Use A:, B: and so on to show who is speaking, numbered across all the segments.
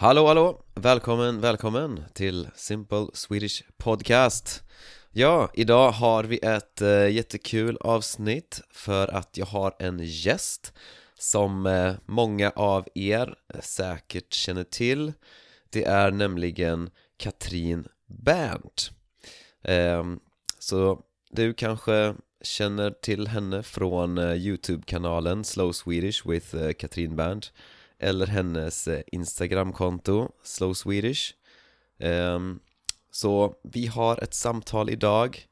A: Hallå hallå! Välkommen, välkommen till Simple Swedish Podcast. Ja, idag har vi ett eh, jättekul avsnitt för att jag har en gäst som eh, många av er eh, säkert känner till. Det är nämligen Katrin Berndt eh, Så du kanske känner till henne från eh, Youtube-kanalen Slow Swedish with eh, Katrin Berndt eller hennes eh, Instagramkonto Slow Swedish. Ehm, så vi har ett samtal idag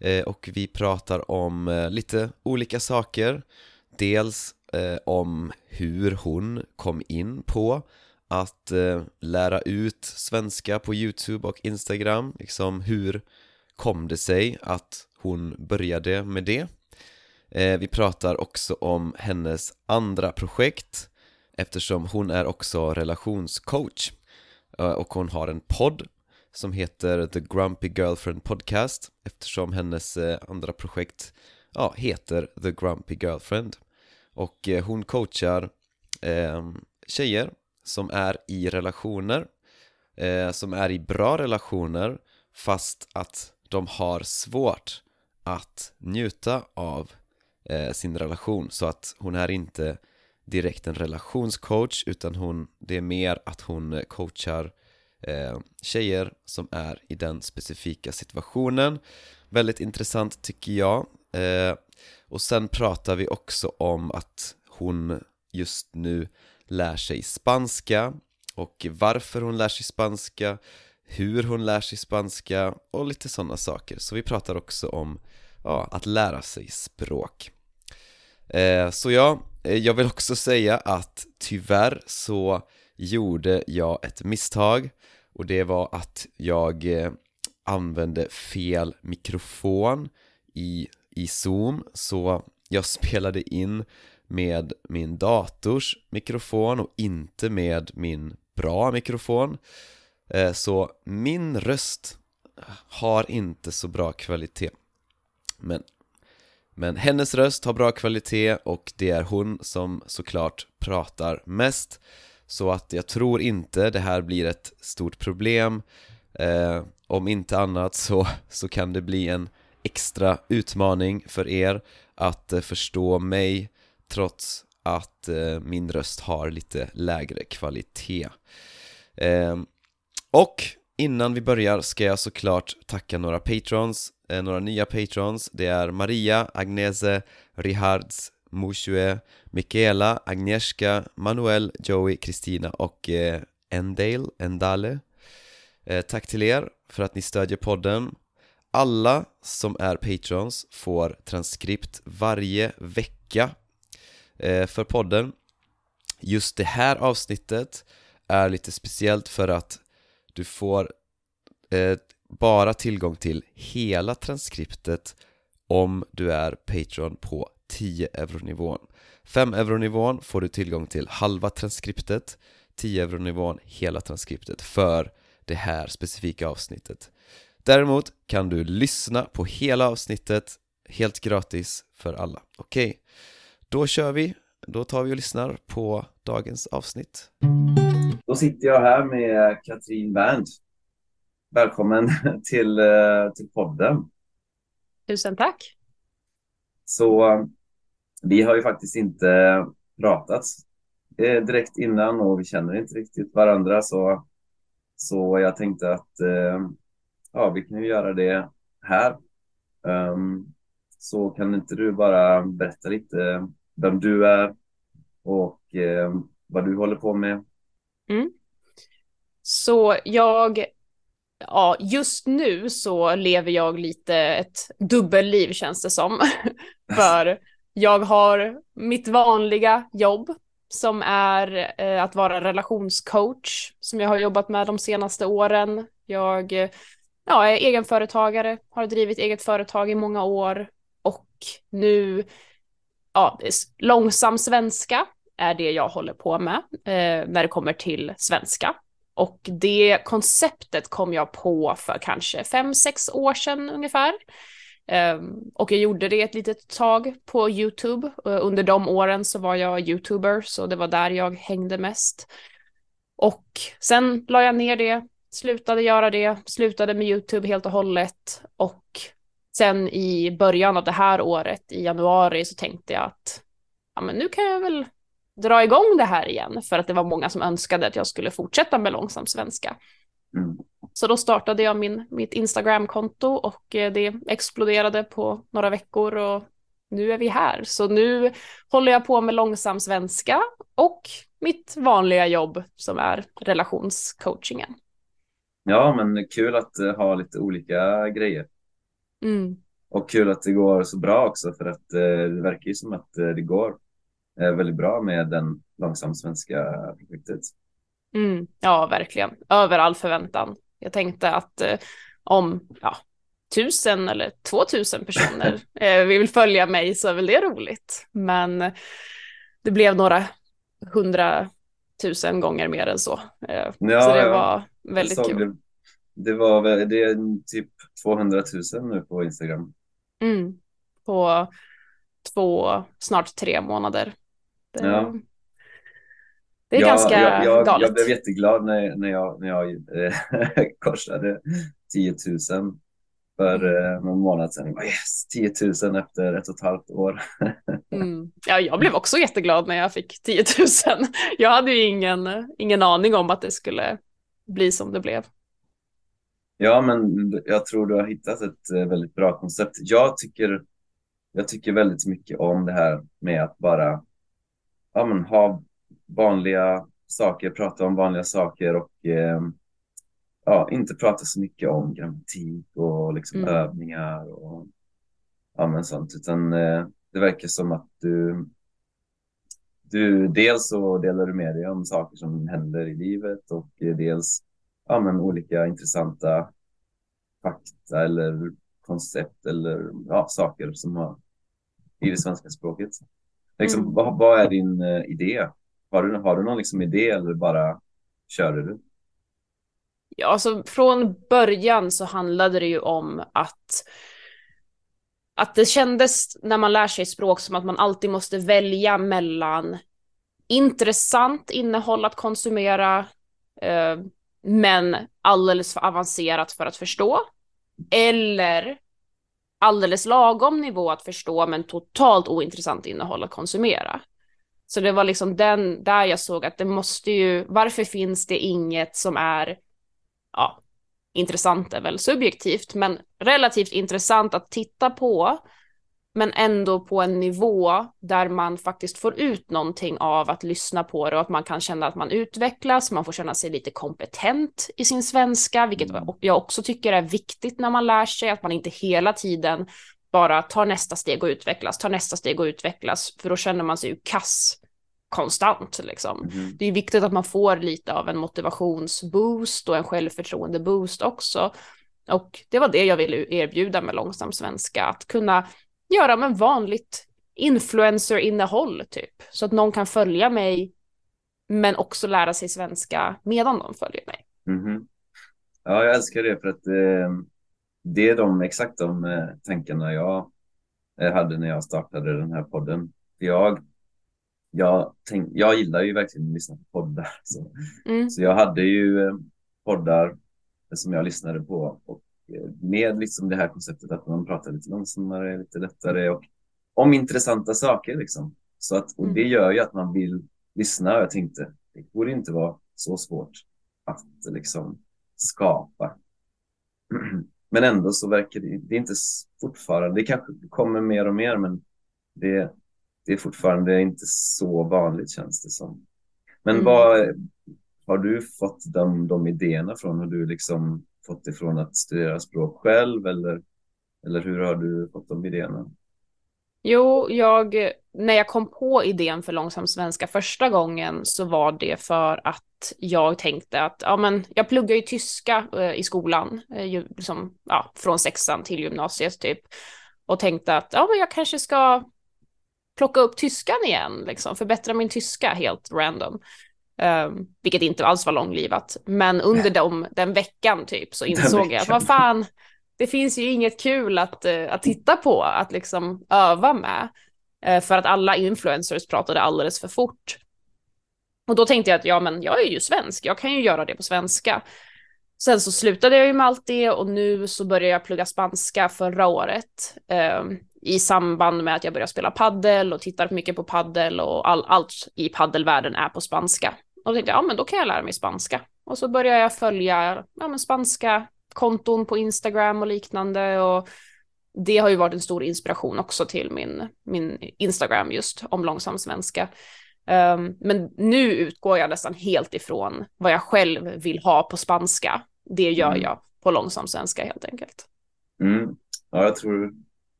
A: eh, och vi pratar om eh, lite olika saker. Dels om hur hon kom in på att lära ut svenska på Youtube och Instagram. Liksom hur kom det sig att hon började med det? Vi pratar också om hennes andra projekt eftersom hon är också relationscoach. Eh, och hon har en podd som heter The Grumpy Girlfriend Podcast eftersom hennes eh, andra projekt ja, heter The Grumpy Girlfriend. Och eh, hon coachar eh, tjejer som är i relationer eh, som är i bra relationer fast att de har svårt att njuta av eh, sin relation. Så att hon är inte direkt en relationscoach utan hon, det är mer att hon eh, coachar eh, tjejer som är i den specifika situationen. Väldigt intressant tycker jag. Eh, Och sen pratar vi också om att hon just nu lär sig spanska och varför hon lär sig spanska hur hon lär sig spanska och lite sådana saker. Så vi pratar också om ja, att lära sig språk. Eh, Så ja, Eh, jag vill också säga att tyvärr så gjorde jag ett misstag och det var att jag eh, använde fel mikrofon i, i Zoom. Så jag spelade in med min dators mikrofon och inte med min bra mikrofon. Eh, så min röst har inte så bra kvalitet. Men men hennes röst har bra kvalitet och det är hon som såklart pratar mest. Så att jag tror inte det här blir ett stort problem. Eh, Om inte annat så, så kan det bli en extra utmaning för er att eh, förstå mig trots att eh, min röst har lite lägre kvalitet. Eh, Och innan vi börjar ska jag såklart tacka några patrons. Eh, några nya patrons. Det är Maria, Agnese, Rihards, Mushue, Michaela, Agnieszka, Manuel, Joey, Kristina och eh, Endale, Endale. Eh, Tack till er för att ni stödjer podden. Alla som är patrons får transkript varje vecka eh, för podden. Just det här avsnittet är lite speciellt för att du får eh, bara tillgång till hela transkriptet om du är Patreon på 10 euronivån 5 euronivån får du tillgång till halva transkriptet 10 euronivån hela transkriptet för det här specifika avsnittet Däremot kan du lyssna på hela avsnittet helt gratis för alla. Okej, okay. då kör vi. Då tar vi och lyssnar på dagens avsnitt.
B: Då sitter jag här med Katrin Berndt Välkommen till, eh, till podden.
C: Tusen tack.
B: Så vi har ju faktiskt inte pratat direkt innan och vi känner inte riktigt varandra så, så jag tänkte att eh, ja, vi kan ju göra det här. Um, så kan inte du bara berätta lite vem du är och eh, vad du håller på med?
C: Mm. Så jag ja, just nu så lever jag lite ett dubbelliv känns det som. För jag har mitt vanliga jobb som är eh, att vara relationscoach som jag har jobbat med de senaste åren. Jag ja, är egenföretagare, har drivit eget företag i många år och nu ja, långsam svenska är det jag håller på med eh, när det kommer till svenska. Och det konceptet kom jag på för kanske fem, sex år sedan ungefär. Ehm, och jag gjorde det ett litet tag på YouTube. Eh, under de åren så var jag YouTuber, så det var där jag hängde mest. Och sen la jag ner det, slutade göra det, slutade med YouTube helt och hållet och sen i början av det här året, i januari, så tänkte jag att ja, men nu kan jag väl dra igång det här igen för att det var många som önskade att jag skulle fortsätta med långsam svenska. Mm. Så då startade jag min, mitt Instagram-konto och eh, det exploderade på några veckor och nu är vi här. Så nu håller jag på med långsam svenska och mitt vanliga jobb som är relationscoachingen.
B: Ja, men kul att uh, ha lite olika grejer. Mm. Och kul att det går så bra också för att uh, det verkar ju som att det går väldigt bra med den långsam svenska projektet.
C: Mm. Ja, verkligen. Över all förväntan. Jag tänkte att om ja, tusen eller två tusen personer eh, vill följa mig så är väl det roligt. Men det blev några hundratusen gånger mer än så. Eh, ja, så det var väldigt kul.
B: Det, det, var det är typ 200 000 nu på Instagram.
C: Mm, på två, snart tre månader. Det, ja. det är ja, ganska
B: jag, jag,
C: galet.
B: Jag blev jätteglad när, när jag, när jag eh, korsade 10 000 för eh, någon månad sedan. Yes, 10 000 efter ett och ett halvt år.
C: mm. Ja, jag blev också jätteglad när jag fick 10 000. Jag hade ju ingen, ingen aning om att det skulle bli som det blev.
B: Ja, men jag tror du har hittat ett eh, väldigt bra koncept. Jag tycker, jag tycker väldigt mycket om det här med att bara ja, men, ha vanliga saker, prata om vanliga saker och eh, ja, inte prata så mycket om grammatik och liksom mm. övningar och ja, men sånt, utan eh, det verkar som att du, du dels så delar du med dig om saker som händer i livet och dels ja, men olika intressanta fakta eller koncept eller ja, saker som har i det svenska språket. Liksom, mm. vad, vad, är din uh, idé? Har du, har du någon liksom idé eller bara kör du?
C: Ja, alltså från början så handlade det ju om att att det kändes när man lär sig språk som att man alltid måste välja mellan intressant innehåll att konsumera, eh, men alldeles för avancerat för att förstå, eller alldeles lagom nivå att förstå, men totalt ointressant innehåll att konsumera. Så det var liksom den där jag såg att det måste ju, varför finns det inget som är ja, intressant är väl subjektivt, men relativt intressant att titta på, men ändå på en nivå där man faktiskt får ut någonting av att lyssna på det och att man kan känna att man utvecklas, man får känna sig lite kompetent i sin svenska, vilket mm. jag också tycker är viktigt när man lär sig, att man inte hela tiden bara tar nästa steg och utvecklas, tar nästa steg och utvecklas, för då känner man sig ju kass konstant. Liksom. Mm. Det är viktigt att man får lite av en motivationsboost och en självförtroende-boost också. Och det var det jag ville erbjuda med långsam svenska, att kunna göra med vanligt influencer-innehåll typ, så att någon kan följa mig, men också lära sig svenska medan de följer mig.
B: Mm. Ja, jag älskar det för att eh, det är de exakt de eh, tankarna jag eh, hade när jag startade den här podden. Jag jag, tänk, jag gillar ju verkligen att lyssna på poddar. Så, mm. så jag hade ju eh, poddar som jag lyssnade på och med liksom det här konceptet att man pratar lite långsammare, lite lättare och om intressanta saker liksom. Så att, och det mm. gör ju att man vill lyssna jag tänkte det borde inte vara så svårt att liksom skapa. Men ändå så verkar det, det är inte fortfarande, det kanske kommer mer och mer men det, det är fortfarande inte så vanligt känns det som. Men mm. vad har du fått de, de idéerna från? Har du liksom fått ifrån att studera språk själv eller, eller hur har du fått de idéerna?
C: Jo, jag, när jag kom på idén för långsam svenska första gången så var det för att jag tänkte att ja, men jag pluggar ju tyska eh, i skolan, eh, ju, liksom, ja, från sexan till gymnasiet typ, och tänkte att ja, men jag kanske ska plocka upp tyskan igen, liksom, förbättra min tyska helt random. Um, vilket inte alls var långlivat. Men under de, den veckan typ så insåg jag att vad fan, det finns ju inget kul att, uh, att titta på, att liksom öva med. Uh, för att alla influencers pratade alldeles för fort. Och då tänkte jag att ja, men jag är ju svensk, jag kan ju göra det på svenska. Sen så slutade jag ju med allt det och nu så började jag plugga spanska förra året eh, i samband med att jag började spela paddel och tittar mycket på paddel och all, allt i paddelvärlden är på spanska. Och då tänkte jag, ja men då kan jag lära mig spanska. Och så började jag följa ja, men spanska konton på Instagram och liknande och det har ju varit en stor inspiration också till min, min Instagram just om långsam svenska. Um, men nu utgår jag nästan helt ifrån vad jag själv vill ha på spanska. Det gör mm. jag på långsam svenska helt enkelt.
B: Mm. Ja, jag tror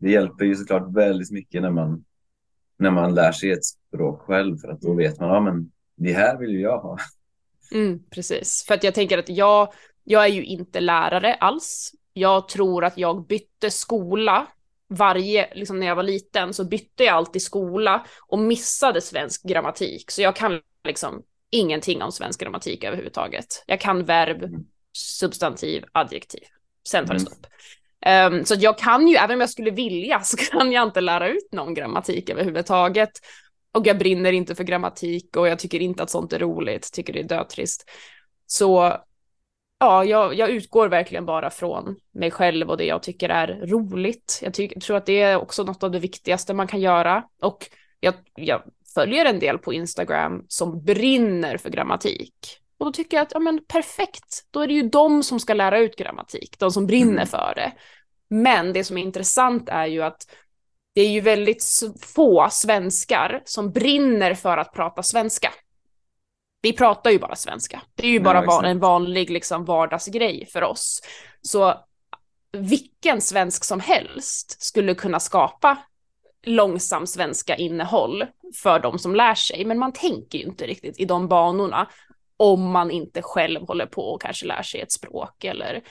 B: det hjälper ju såklart väldigt mycket när man, när man lär sig ett språk själv för att då vet man, ja men det här vill ju jag ha.
C: Mm, precis, för att jag tänker att jag, jag är ju inte lärare alls. Jag tror att jag bytte skola varje, liksom när jag var liten så bytte jag alltid skola och missade svensk grammatik. Så jag kan liksom ingenting om svensk grammatik överhuvudtaget. Jag kan verb, mm. Substantiv, adjektiv. Sen tar det mm. stopp. Um, så jag kan ju, även om jag skulle vilja, så kan jag inte lära ut någon grammatik överhuvudtaget. Och jag brinner inte för grammatik och jag tycker inte att sånt är roligt, tycker det är dötrist. Så ja, jag, jag, utgår verkligen bara från mig själv och det jag tycker är roligt. Jag, ty tror att det är också något av det viktigaste man kan göra. Och jag, jag, följer en del på Instagram som brinner för grammatik. Och då tycker jag att, ja men perfekt, då är det ju de som ska lära ut grammatik, de som brinner mm. för det. Men det som är intressant är ju att det är ju väldigt få svenskar som brinner för att prata svenska. Vi pratar ju bara svenska. Det är ju bara ja, en vanlig liksom, vardagsgrej för oss. Så vilken svensk som helst skulle kunna skapa långsam svenska innehåll för de som lär sig. Men man tänker ju inte riktigt i de banorna om man inte själv håller på och kanske lär sig ett språk eller,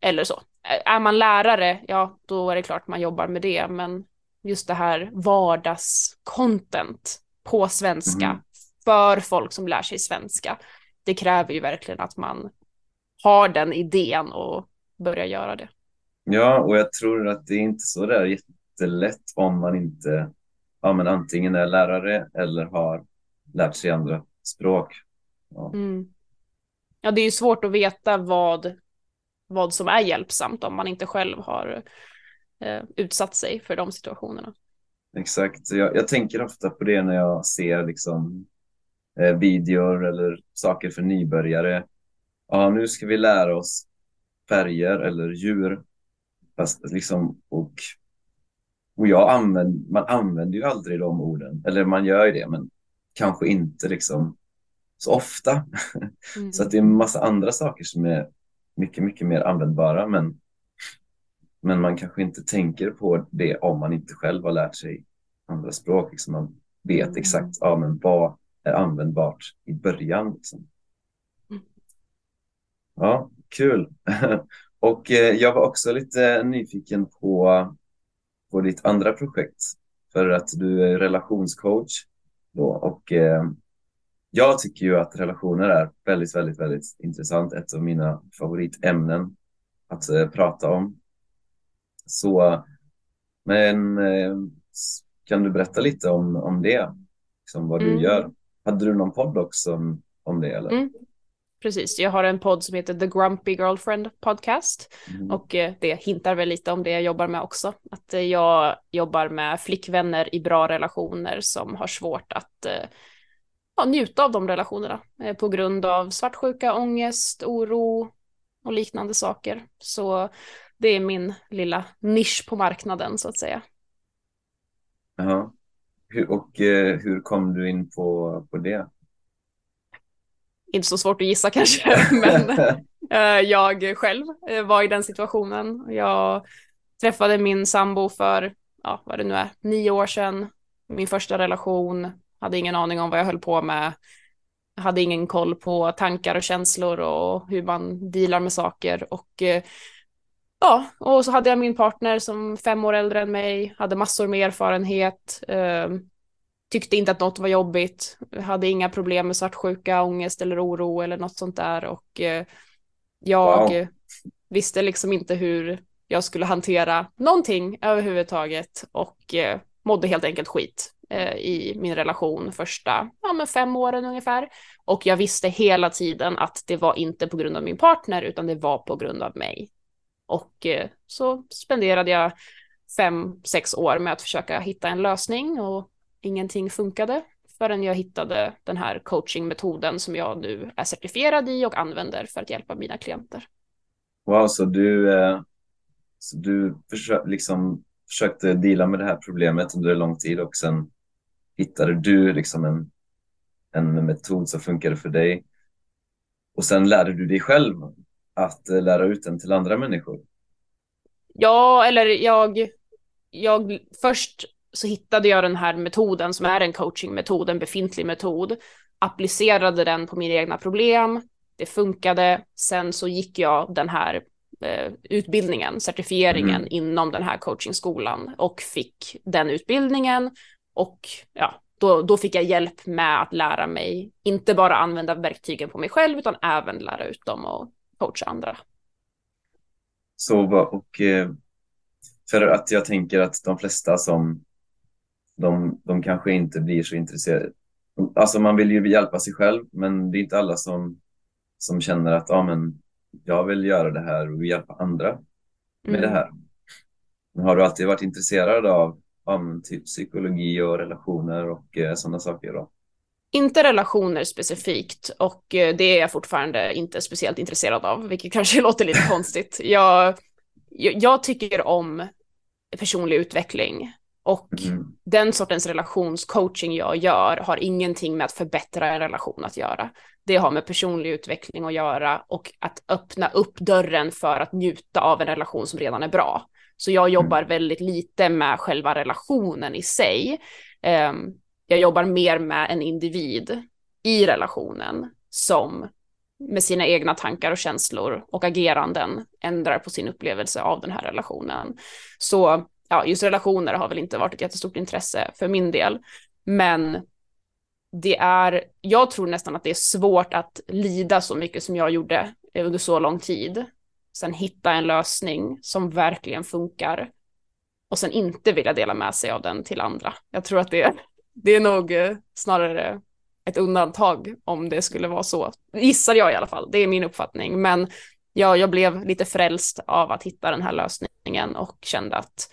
C: eller så. Är man lärare, ja, då är det klart man jobbar med det, men just det här vardagscontent på svenska mm. för folk som lär sig svenska, det kräver ju verkligen att man har den idén och börjar göra det.
B: Ja, och jag tror att det är inte så där jättelätt om man inte ja, men antingen är lärare eller har lärt sig andra språk.
C: Ja. Mm. ja, det är ju svårt att veta vad, vad som är hjälpsamt om man inte själv har eh, utsatt sig för de situationerna.
B: Exakt, jag, jag tänker ofta på det när jag ser liksom eh, videor eller saker för nybörjare. Ja, nu ska vi lära oss färger eller djur. Fast liksom, och, och jag använder, man använder ju aldrig de orden, eller man gör ju det, men kanske inte liksom så ofta. Mm. så att det är en massa andra saker som är mycket, mycket mer användbara, men, men man kanske inte tänker på det om man inte själv har lärt sig andra språk. Liksom man vet mm. exakt ja, men vad är användbart i början. Liksom. Mm. Ja, kul. Och eh, jag var också lite nyfiken på, på ditt andra projekt för att du är relationscoach då och eh, jag tycker ju att relationer är väldigt, väldigt, väldigt intressant. Ett av mina favoritämnen att eh, prata om. Så, men eh, kan du berätta lite om, om det? Liksom vad du mm. gör? Hade du någon podd också om, om det? Eller? Mm.
C: Precis, jag har en podd som heter The Grumpy Girlfriend Podcast mm. och eh, det hintar väl lite om det jag jobbar med också. Att eh, jag jobbar med flickvänner i bra relationer som har svårt att eh, ja, njuta av de relationerna eh, på grund av svartsjuka, ångest, oro och liknande saker. Så det är min lilla nisch på marknaden så att säga.
B: Ja. Och eh, hur kom du in på, på det?
C: Inte så svårt att gissa kanske, men eh, jag själv eh, var i den situationen. Jag träffade min sambo för, ja, vad det nu är, nio år sedan. Min första relation, hade ingen aning om vad jag höll på med. Hade ingen koll på tankar och känslor och hur man dealar med saker och eh, ja, och så hade jag min partner som fem år äldre än mig, hade massor med erfarenhet, eh, tyckte inte att något var jobbigt, hade inga problem med svartsjuka, ångest eller oro eller något sånt där och eh, jag wow. visste liksom inte hur jag skulle hantera någonting överhuvudtaget och eh, mådde helt enkelt skit eh, Eh, i min relation första ja, men fem åren ungefär. Och jag visste hela tiden att det var inte på grund av min partner utan det var på grund av mig. Och eh, så spenderade jag fem, sex år med att försöka hitta en lösning och ingenting funkade förrän jag hittade den här coachingmetoden som jag nu är certifierad i och använder för att hjälpa mina klienter.
B: Wow, så du, eh, så du försö liksom försökte dela med det här problemet under lång tid och sen hittade du liksom en, en metod som funkade för dig. Och sen lärde du dig själv att eh, lära ut den till andra människor.
C: Ja, eller jag, jag först så hittade jag den här metoden som är en coachingmetod, en befintlig metod, applicerade den på mina egna problem, det funkade, sen så gick jag den här eh, utbildningen, certifieringen mm. inom den här coachingskolan och fick den utbildningen och ja, då, då fick jag hjälp med att lära mig, inte bara använda verktygen på mig själv utan även lära ut dem och coacha andra.
B: Så och eh, för att jag tänker att de flesta som de, de kanske inte blir så intresserade. Alltså man vill ju hjälpa sig själv, men det är inte alla som, som känner att ja, men jag vill göra det här och hjälpa andra med mm. det här. Men har du alltid varit intresserad av ja, typ psykologi och relationer och eh, sådana saker? Då?
C: Inte relationer specifikt och eh, det är jag fortfarande inte speciellt intresserad av, vilket kanske låter lite konstigt. Jag, jag tycker om personlig utveckling och mm. den sortens relationscoaching jag gör har ingenting med att förbättra en relation att göra. Det har med personlig utveckling att göra och att öppna upp dörren för att njuta av en relation som redan är bra. Så jag jobbar mm. väldigt lite med själva relationen i sig. Um, jag jobbar mer med en individ i relationen som med sina egna tankar och känslor och ageranden ändrar på sin upplevelse av den här relationen. Så ja, just relationer har väl inte varit ett jättestort intresse för min del. Men det är, jag tror nästan att det är svårt att lida så mycket som jag gjorde under så lång tid. Sen hitta en lösning som verkligen funkar och sen inte vilja dela med sig av den till andra. Jag tror att det, det är nog eh, snarare ett undantag om det skulle vara så. Gissar jag i alla fall, det är min uppfattning. Men jag, jag blev lite frälst av att hitta den här lösningen och kände att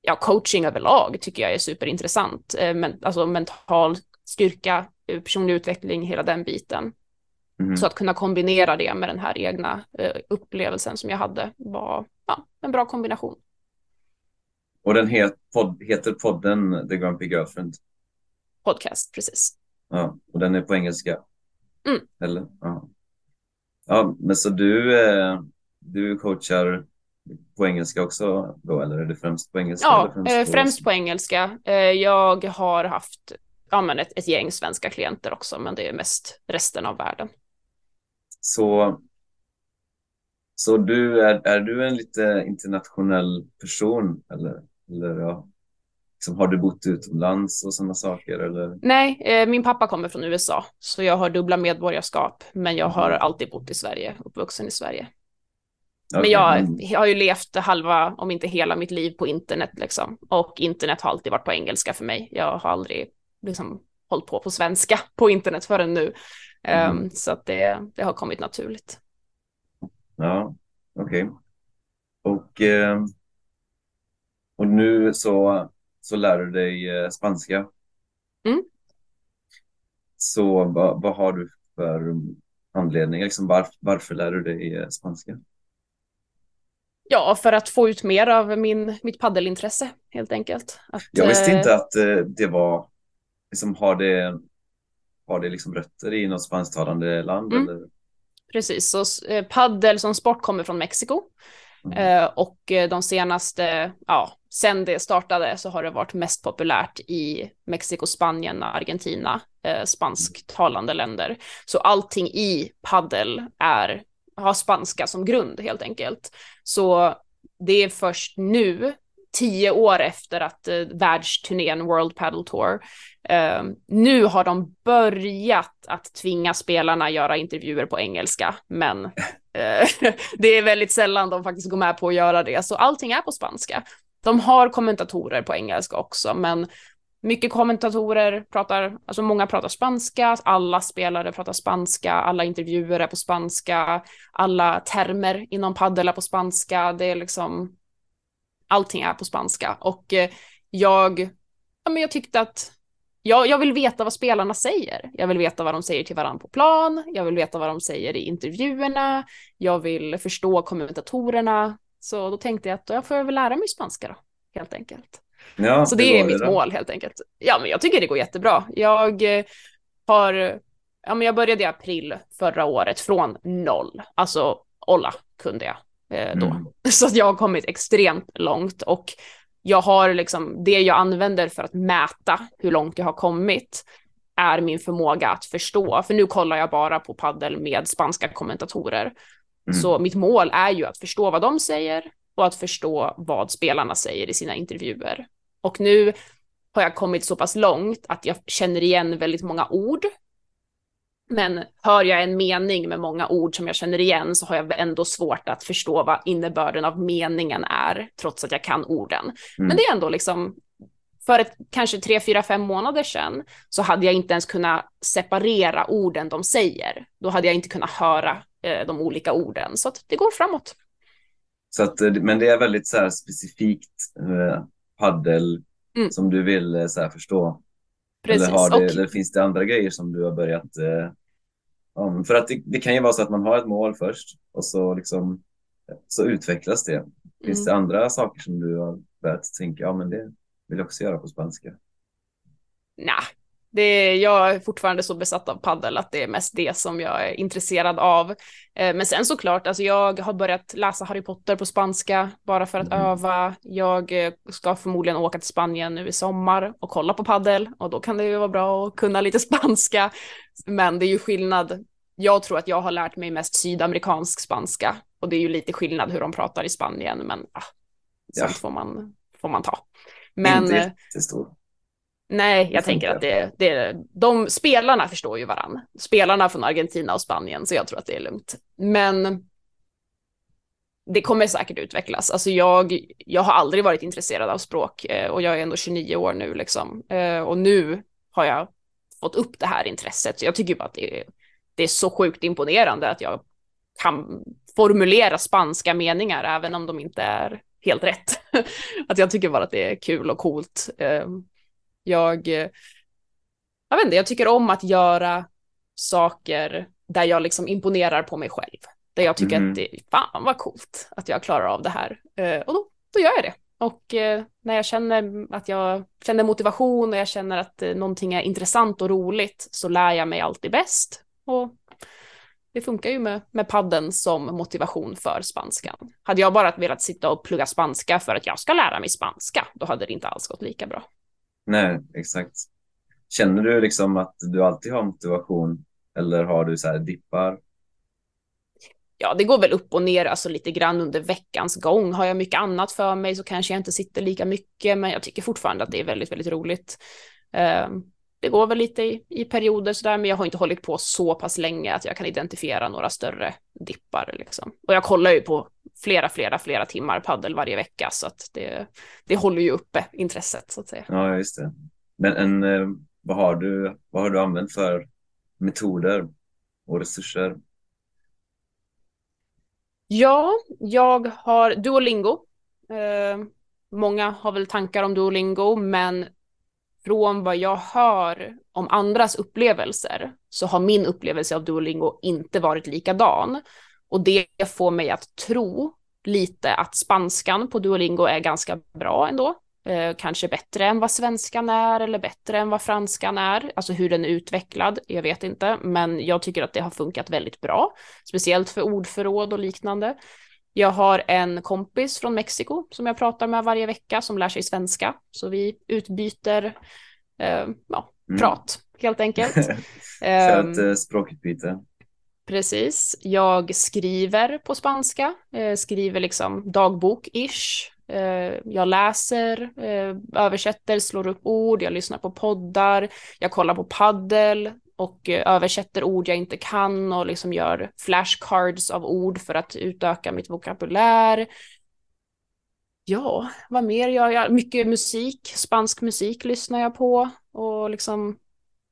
C: ja, coaching överlag tycker jag är superintressant. Eh, men, alltså mental styrka, eh, personlig utveckling, hela den biten. Mm. Så att kunna kombinera det med den här egna eh, upplevelsen som jag hade var ja, en bra kombination.
B: Och den het, pod, heter podden The Grumpy Girlfriend?
C: Podcast, precis.
B: Ja, och den är på engelska?
C: Mm.
B: Eller? Ja. ja, men så du, eh, du coachar på engelska också då, eller är det främst på engelska?
C: Ja,
B: främst,
C: eh, på... främst på engelska. Eh, jag har haft ja, men ett, ett gäng svenska klienter också, men det är mest resten av världen.
B: Så, så du, är, är du en lite internationell person eller, eller ja, liksom, har du bott utomlands och sådana saker? Eller?
C: Nej, eh, min pappa kommer från USA, så jag har dubbla medborgarskap, men jag har mm. alltid bott i Sverige, uppvuxen i Sverige. Men jag, jag har ju levt halva, om inte hela mitt liv på internet liksom. Och internet har alltid varit på engelska för mig. Jag har aldrig liksom hållit på på svenska på internet förrän nu. Mm. Um, så att det, det har kommit naturligt.
B: Ja, okej. Okay. Och, eh, och nu så, så lär du dig eh, spanska.
C: Mm.
B: Så vad, vad har du för anledning? Liksom var, varför lär du dig eh, spanska?
C: Ja, för att få ut mer av min, mitt paddelintresse helt enkelt. Att,
B: jag visste inte eh, att det var, liksom, har det, har det liksom rötter i något spansktalande land? Mm. Eller?
C: Precis, så eh, paddel som sport kommer från Mexiko. Mm. och de senaste, ja, sen det startade så har det varit mest populärt i Mexiko, Spanien, Argentina, spansktalande länder. Så allting i paddel är har spanska som grund helt enkelt. Så det är först nu, tio år efter att eh, världsturnén World Paddle Tour, eh, nu har de börjat att tvinga spelarna göra intervjuer på engelska, men eh, det är väldigt sällan de faktiskt går med på att göra det, så allting är på spanska. De har kommentatorer på engelska också, men mycket kommentatorer pratar, alltså många pratar spanska, alla spelare pratar spanska, alla intervjuer är på spanska, alla termer inom paddel är på spanska, det är liksom allting är på spanska och eh, jag, ja men jag tyckte att jag, jag vill veta vad spelarna säger. Jag vill veta vad de säger till varandra på plan. Jag vill veta vad de säger i intervjuerna. Jag vill förstå kommentatorerna. Så då tänkte jag att då får jag väl lära mig spanska då, helt enkelt. Ja, så det, det är mitt det mål helt enkelt. Ja, men jag tycker det går jättebra. Jag eh, har, ja men jag började i april förra året från noll. Alltså, olla kunde jag eh, då. Mm. Så att jag har kommit extremt långt och jag har liksom, det jag använder för att mäta hur långt jag har kommit är min förmåga att förstå, för nu kollar jag bara på paddel med spanska kommentatorer. Mm. Så mitt mål är ju att förstå vad de säger och att förstå vad spelarna säger i sina intervjuer. Och nu har jag kommit så pass långt att jag känner igen väldigt många ord men hör jag en mening med många ord som jag känner igen så har jag ändå svårt att förstå vad innebörden av meningen är, trots att jag kan orden. Mm. Men det är ändå liksom, för ett, kanske tre, fyra, fem månader sedan så hade jag inte ens kunnat separera orden de säger. Då hade jag inte kunnat höra eh, de olika orden, så att det går framåt.
B: Så att, eh, men det är väldigt så specifikt eh, paddel mm. som du vill eh, så förstå. Precis. Eller, har det, och... eller finns det andra grejer som du har börjat eh, om? För att det, det, kan ju vara så att man har ett mål först och så, liksom, så utvecklas det. Finns mm. det andra saker som du har börjat tänka, ja men det vill jag också göra på spanska?
C: Nej, det är, jag är fortfarande så besatt av paddel att det är mest det som jag är intresserad av. Eh, men sen såklart, alltså jag har börjat läsa Harry Potter på spanska bara för att mm. öva. Jag eh, ska förmodligen åka till Spanien nu i sommar och kolla på paddel och då kan det ju vara bra att kunna lite spanska. Men det är ju skillnad. Jag tror att jag har lärt mig mest sydamerikansk spanska och det är ju lite skillnad hur de pratar i Spanien, men ah, sånt ja. får, man, får man ta.
B: Men, Inte jättestor.
C: Nej, jag tänker att det, det, de spelarna förstår ju varann. Spelarna från Argentina och Spanien, så jag tror att det är lugnt. Men det kommer säkert utvecklas. Alltså jag, jag har aldrig varit intresserad av språk eh, och jag är ändå 29 år nu liksom. Eh, och nu har jag fått upp det här intresset. Så jag tycker bara att det är, det är så sjukt imponerande att jag kan formulera spanska meningar även om de inte är helt rätt. att jag tycker bara att det är kul och coolt. Eh, jag, jag vet inte, jag tycker om att göra saker där jag liksom imponerar på mig själv. Där jag tycker mm. att det, fan vad coolt att jag klarar av det här. Uh, och då, då gör jag det. Och uh, när jag känner att jag känner motivation och jag känner att uh, någonting är intressant och roligt så lär jag mig alltid bäst. Och det funkar ju med, med padden som motivation för spanskan. Hade jag bara velat sitta och plugga spanska för att jag ska lära mig spanska, då hade det inte alls gått lika bra.
B: Nej, exakt. Känner du liksom att du alltid har motivation eller har du så här dippar?
C: Ja, det går väl upp och ner, alltså lite grann under veckans gång. Har jag mycket annat för mig så kanske jag inte sitter lika mycket, men jag tycker fortfarande att det är väldigt, väldigt roligt. Ehm, det går väl lite i, i perioder sådär, men jag har inte hållit på så pass länge att jag kan identifiera några större dippar liksom. Och jag kollar ju på flera, flera, flera timmar paddel varje vecka så att det, det håller ju uppe intresset så att säga.
B: Ja, just det. Men en, eh, vad, har du, vad har du använt för metoder och resurser?
C: Ja, jag har Duolingo. Eh, många har väl tankar om Duolingo, men från vad jag hör om andras upplevelser så har min upplevelse av Duolingo inte varit likadan. Och det får mig att tro lite att spanskan på Duolingo är ganska bra ändå. Eh, kanske bättre än vad svenskan är eller bättre än vad franskan är. Alltså hur den är utvecklad, jag vet inte, men jag tycker att det har funkat väldigt bra, speciellt för ordförråd och liknande. Jag har en kompis från Mexiko som jag pratar med varje vecka som lär sig svenska, så vi utbyter eh, ja, mm. prat helt enkelt.
B: så ett ehm, språkutbyte.
C: Precis. Jag skriver på spanska, eh, skriver liksom dagbok-ish. Eh, jag läser, eh, översätter, slår upp ord, jag lyssnar på poddar, jag kollar på paddel och eh, översätter ord jag inte kan och liksom gör flashcards av ord för att utöka mitt vokabulär. Ja, vad mer gör jag? Mycket musik, spansk musik lyssnar jag på och liksom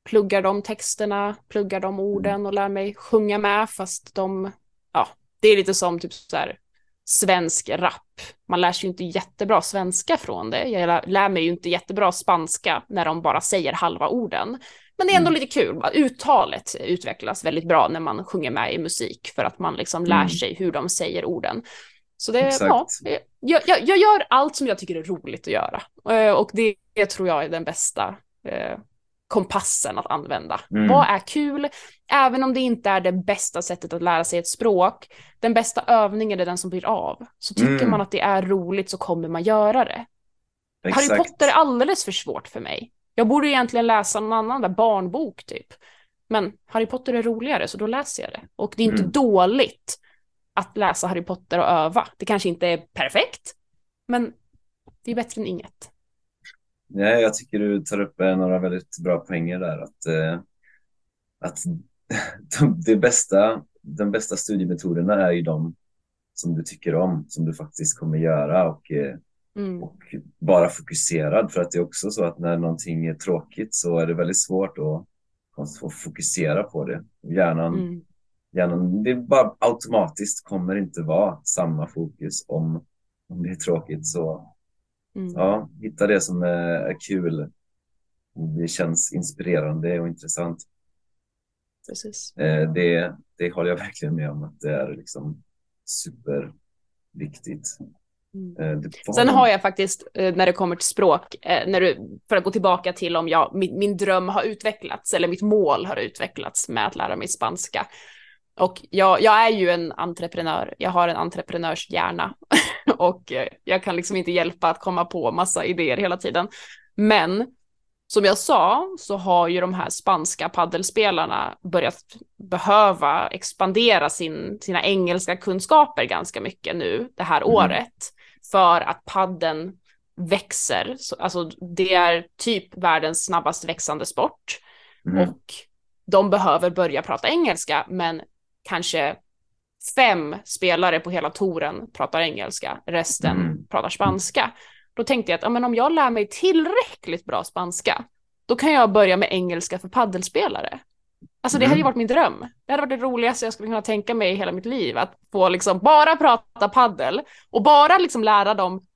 C: pluggar de texterna, pluggar de orden och lär mig sjunga med fast de, ja, det är lite som typ så här svensk rap. Man lär sig ju inte jättebra svenska från det. Jag lär mig ju inte jättebra spanska när de bara säger halva orden. Men det är ändå mm. lite kul. Uttalet utvecklas väldigt bra när man sjunger med i musik för att man liksom lär mm. sig hur de säger orden. Så det, ja, jag, jag, jag, gör allt som jag tycker är roligt att göra. Eh, och det, det tror jag är den bästa eh, kompassen att använda. Mm. Vad är kul? Även om det inte är det bästa sättet att lära sig ett språk, den bästa övningen är den som blir av. Så tycker mm. man att det är roligt så kommer man göra det. Exakt. Harry Potter är alldeles för svårt för mig. Jag borde egentligen läsa någon annan där barnbok typ. Men Harry Potter är roligare så då läser jag det. Och det är inte mm. dåligt att läsa Harry Potter och öva. Det kanske inte är perfekt, men det är bättre än inget.
B: Nej, jag tycker du tar upp eh, några väldigt bra poänger där. Att, eh, att de, det bästa, de bästa studiemetoderna är ju de som du tycker om, som du faktiskt kommer göra och, eh, mm. och bara fokuserad. För att det är också så att när någonting är tråkigt så är det väldigt svårt att, att fokusera på det. Hjärnan, mm. hjärnan, det bara automatiskt kommer inte vara samma fokus om, om det är tråkigt. Så Mm. Ja, hitta det som är kul. Det känns inspirerande och intressant.
C: Precis.
B: Eh, det, det håller jag verkligen med om att det är liksom superviktigt.
C: Mm. Eh, Sen har jag faktiskt, eh, när det kommer till språk, när du, för att gå tillbaka till om jag, min, min dröm har utvecklats, eller mitt mål har utvecklats med att lära mig spanska, och jag, jag, är ju en entreprenör, jag har en entreprenörshjärna och jag kan liksom inte hjälpa att komma på massa idéer hela tiden. Men som jag sa så har ju de här spanska paddelspelarna börjat behöva expandera sin, sina engelska kunskaper ganska mycket nu det här mm. året för att padden växer. Alltså det är typ världens snabbast växande sport mm. och de behöver börja prata engelska, men kanske fem spelare på hela touren pratar engelska, resten mm. pratar spanska. Då tänkte jag att ja, men om jag lär mig tillräckligt bra spanska, då kan jag börja med engelska för paddelspelare. Alltså det mm. hade ju mm. varit min dröm. Det hade varit det roligaste jag skulle kunna tänka mig i hela mitt liv, att få liksom bara prata paddel och bara liksom lära dem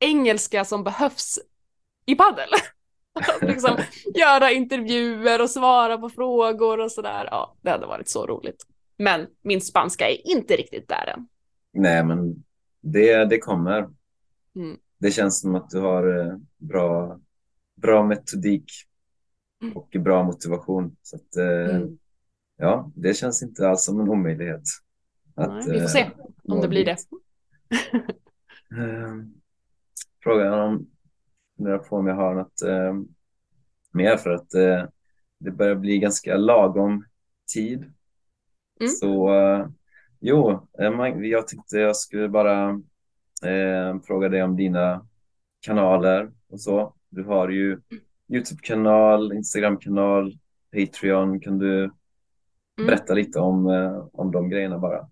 C: engelska som behövs i paddel. Att liksom göra intervjuer och svara på frågor och sådär. Ja, det hade varit så roligt. Men min spanska är inte riktigt där än.
B: Nej, men det, det kommer. Mm. Det känns som att du har eh, bra, bra metodik mm. och bra motivation. Så att, eh, mm. ja, det känns inte alls som en omöjlighet.
C: Att, Nej, vi får se om det blir det.
B: Frågan om funderar på om jag har något eh, mer för att eh, det börjar bli ganska lagom tid. Mm. Så eh, jo, eh, jag tyckte jag skulle bara eh, fråga dig om dina kanaler och så. Du har ju Youtube-kanal, Instagram-kanal, Patreon. Kan du mm. berätta lite om, eh, om de grejerna bara?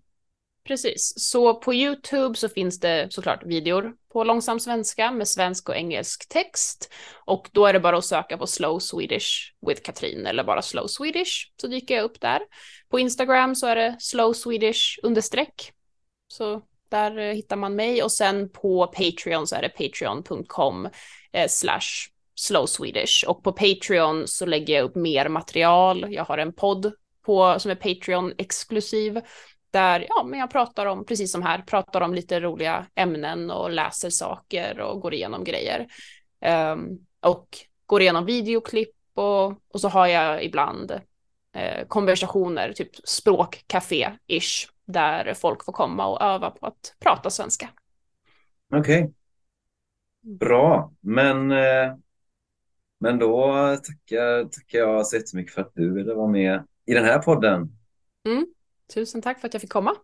C: Precis, så på YouTube så finns det såklart videor på långsam svenska med svensk och engelsk text. Och då är det bara att söka på Slow Swedish with Katrin eller bara Slow Swedish så dyker jag upp där. På Instagram så är det Slow Swedish understreck. Så där eh, hittar man mig och sen på Patreon så är det patreon.com eh, slash slow Swedish och på Patreon så lägger jag upp mer material. Jag har en podd på, som är Patreon exklusiv där ja, men jag pratar om, precis som här, pratar om lite roliga ämnen och läser saker och går igenom grejer. Um, och går igenom videoklipp och, och så har jag ibland eh, konversationer, typ språkcafé-ish, där folk får komma och öva på att prata svenska.
B: Okej. Okay. Bra, men, eh, men då tackar, tackar jag så jättemycket för att du ville vara med i den här podden.
C: Mm. Tusen tack för att jag fick komma.